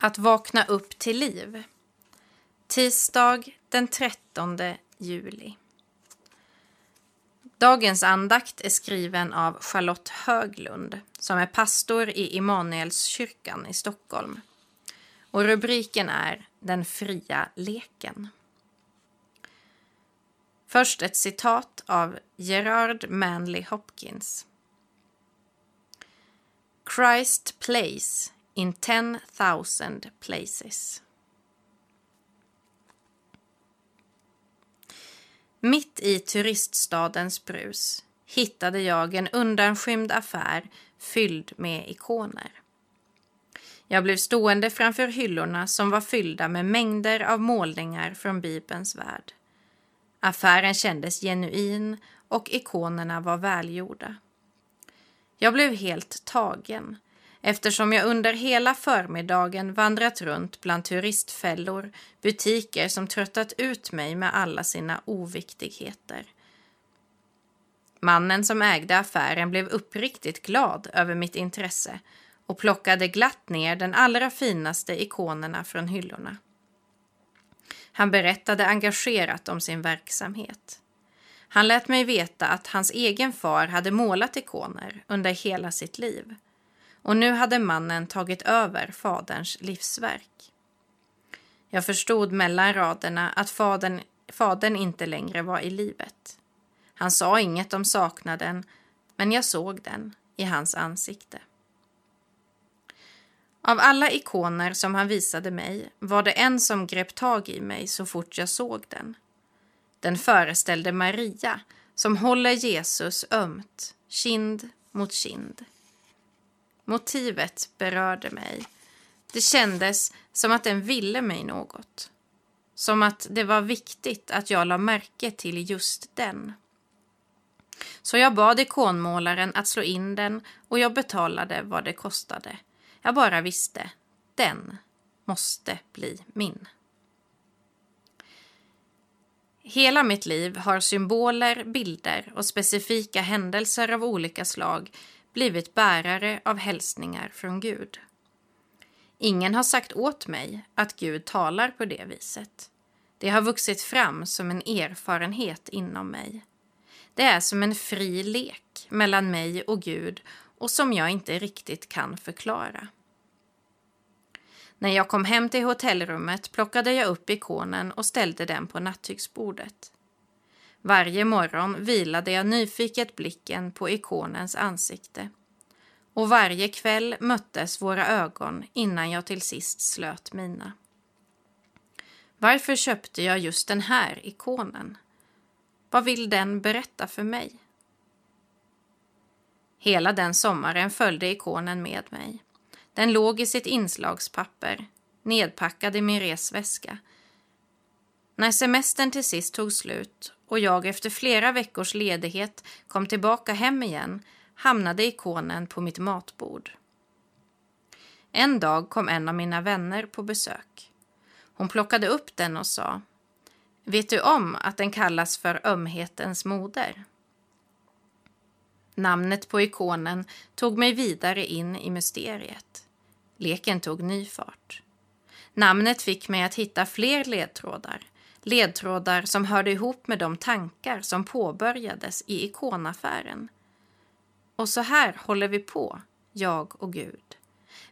Att vakna upp till liv. Tisdag den 13 juli. Dagens andakt är skriven av Charlotte Höglund som är pastor i Immanuelskyrkan i Stockholm. Och rubriken är Den fria leken. Först ett citat av Gerard Manley Hopkins. Christ plays in 10,000 places. Mitt i turiststadens brus hittade jag en undanskymd affär fylld med ikoner. Jag blev stående framför hyllorna som var fyllda med mängder av målningar från Bibelns värld. Affären kändes genuin och ikonerna var välgjorda. Jag blev helt tagen eftersom jag under hela förmiddagen vandrat runt bland turistfällor, butiker som tröttat ut mig med alla sina oviktigheter. Mannen som ägde affären blev uppriktigt glad över mitt intresse och plockade glatt ner den allra finaste ikonerna från hyllorna. Han berättade engagerat om sin verksamhet. Han lät mig veta att hans egen far hade målat ikoner under hela sitt liv och nu hade mannen tagit över faderns livsverk. Jag förstod mellan raderna att fadern, fadern inte längre var i livet. Han sa inget om saknaden, men jag såg den i hans ansikte. Av alla ikoner som han visade mig var det en som grep tag i mig så fort jag såg den. Den föreställde Maria som håller Jesus ömt, kind mot kind. Motivet berörde mig. Det kändes som att den ville mig något. Som att det var viktigt att jag la märke till just den. Så jag bad ikonmålaren att slå in den och jag betalade vad det kostade. Jag bara visste, den måste bli min. Hela mitt liv har symboler, bilder och specifika händelser av olika slag blivit bärare av hälsningar från Gud. Ingen har sagt åt mig att Gud talar på det viset. Det har vuxit fram som en erfarenhet inom mig. Det är som en fri lek mellan mig och Gud och som jag inte riktigt kan förklara. När jag kom hem till hotellrummet plockade jag upp ikonen och ställde den på nattduksbordet. Varje morgon vilade jag nyfiket blicken på ikonens ansikte. Och varje kväll möttes våra ögon innan jag till sist slöt mina. Varför köpte jag just den här ikonen? Vad vill den berätta för mig? Hela den sommaren följde ikonen med mig. Den låg i sitt inslagspapper, nedpackad i min resväska. När semestern till sist tog slut och jag efter flera veckors ledighet kom tillbaka hem igen hamnade ikonen på mitt matbord. En dag kom en av mina vänner på besök. Hon plockade upp den och sa Vet du om att den kallas för ömhetens moder? Namnet på ikonen tog mig vidare in i mysteriet. Leken tog ny fart. Namnet fick mig att hitta fler ledtrådar. Ledtrådar som hörde ihop med de tankar som påbörjades i ikonaffären. Och så här håller vi på, jag och Gud.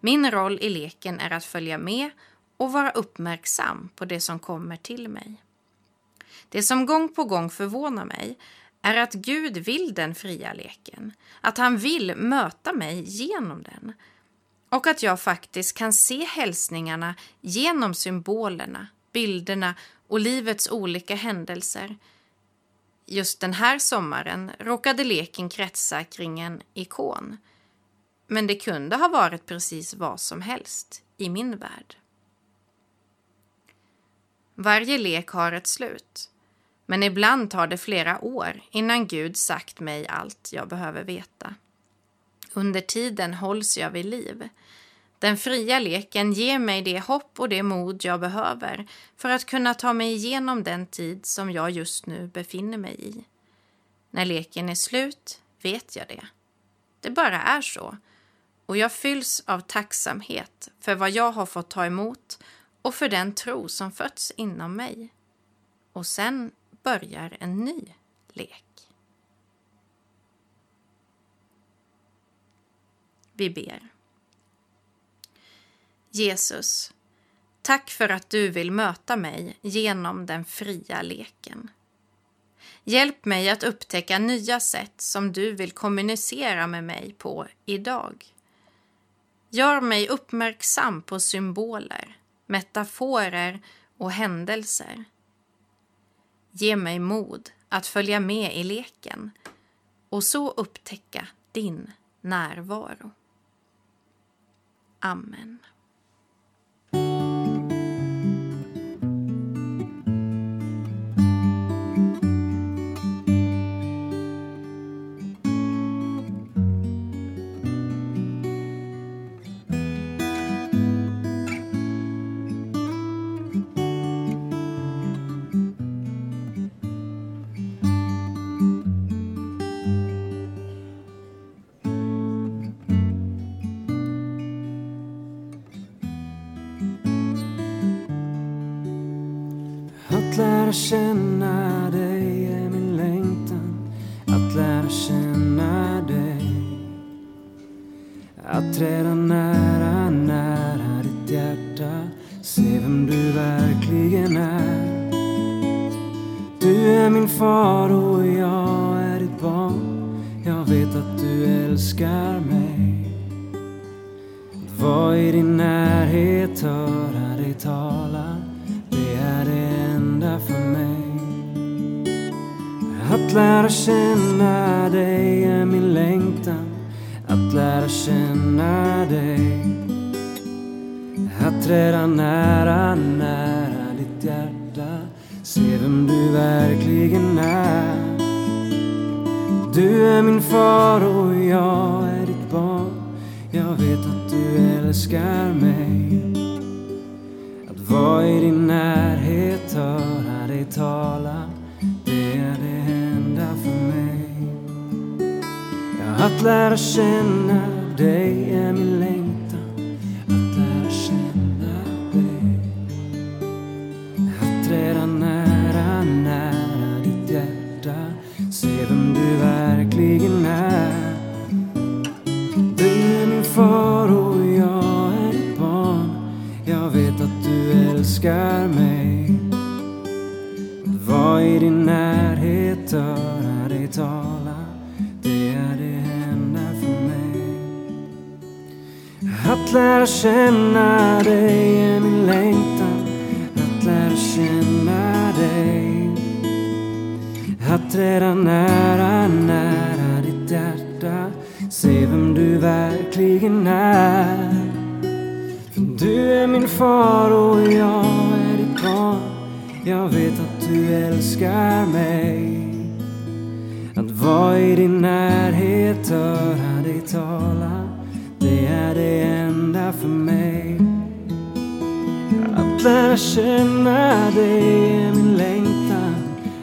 Min roll i leken är att följa med och vara uppmärksam på det som kommer till mig. Det som gång på gång förvånar mig är att Gud vill den fria leken, att han vill möta mig genom den och att jag faktiskt kan se hälsningarna genom symbolerna, bilderna och livets olika händelser. Just den här sommaren råkade leken kretsa kring en ikon. Men det kunde ha varit precis vad som helst i min värld. Varje lek har ett slut. Men ibland tar det flera år innan Gud sagt mig allt jag behöver veta. Under tiden hålls jag vid liv. Den fria leken ger mig det hopp och det mod jag behöver för att kunna ta mig igenom den tid som jag just nu befinner mig i. När leken är slut vet jag det. Det bara är så. och jag fylls av tacksamhet för vad jag har fått ta emot och för den tro som fötts inom mig. Och sen börjar en ny lek. Vi ber. Jesus, tack för att du vill möta mig genom den fria leken. Hjälp mig att upptäcka nya sätt som du vill kommunicera med mig på idag. Gör mig uppmärksam på symboler, metaforer och händelser. Ge mig mod att följa med i leken och så upptäcka din närvaro. Amen. Känna dig är min längtan. Att lära känna dig. Att träda nära, nära ditt hjärta. Se vem du verkligen är. Du är min far och jag är ditt barn. Jag vet att du älskar mig. Att vara i din närhet, höra dig tala lära känna dig är min längtan. Att lära känna dig. Att träda nära, nära ditt hjärta. Se vem du verkligen är. Du är min far och jag är ditt barn. Jag vet att du älskar mig. Att vara i din närhet, höra dig tala. Ja, Att känna dig är min längtan lära känna dig är min längtan Att lära känna dig. Att träda nära, nära ditt hjärta Se vem du verkligen är. Du är min far och jag är ditt barn. Jag vet att du älskar mig. Att vara i din närhet, höra dig tala Det är det enda för mig. Att lära känna dig är min längtan.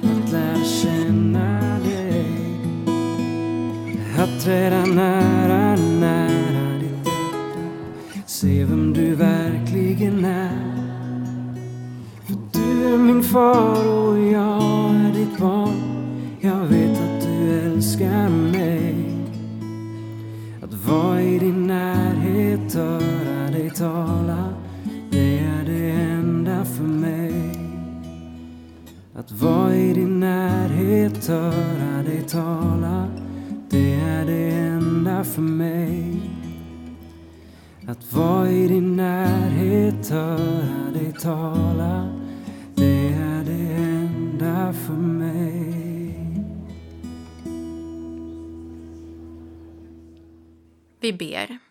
Att lära känna dig. Att träda nära, nära ditt hjärta. Se vem du verkligen är. För du är min far och jag är ditt barn. Jag vet att du älskar mig. Att vara i din närhet, höra dig tala. Det är det enda för mig. Att vara i din närhet, höra dig tala. Det är det enda för mig. Att vara i din närhet, höra dig tala. Det är det enda för mig. Vi ber.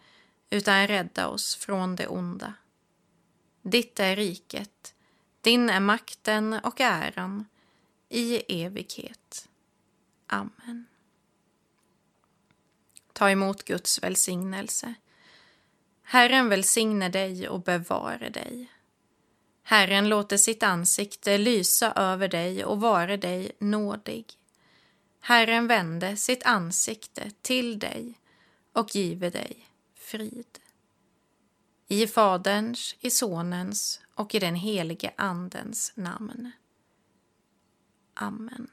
utan rädda oss från det onda. Ditt är riket, din är makten och äran i evighet. Amen. Ta emot Guds välsignelse. Herren välsigne dig och bevare dig. Herren låter sitt ansikte lysa över dig och vare dig nådig. Herren vände sitt ansikte till dig och give dig frid. I Faderns, i Sonens och i den helige Andens namn. Amen.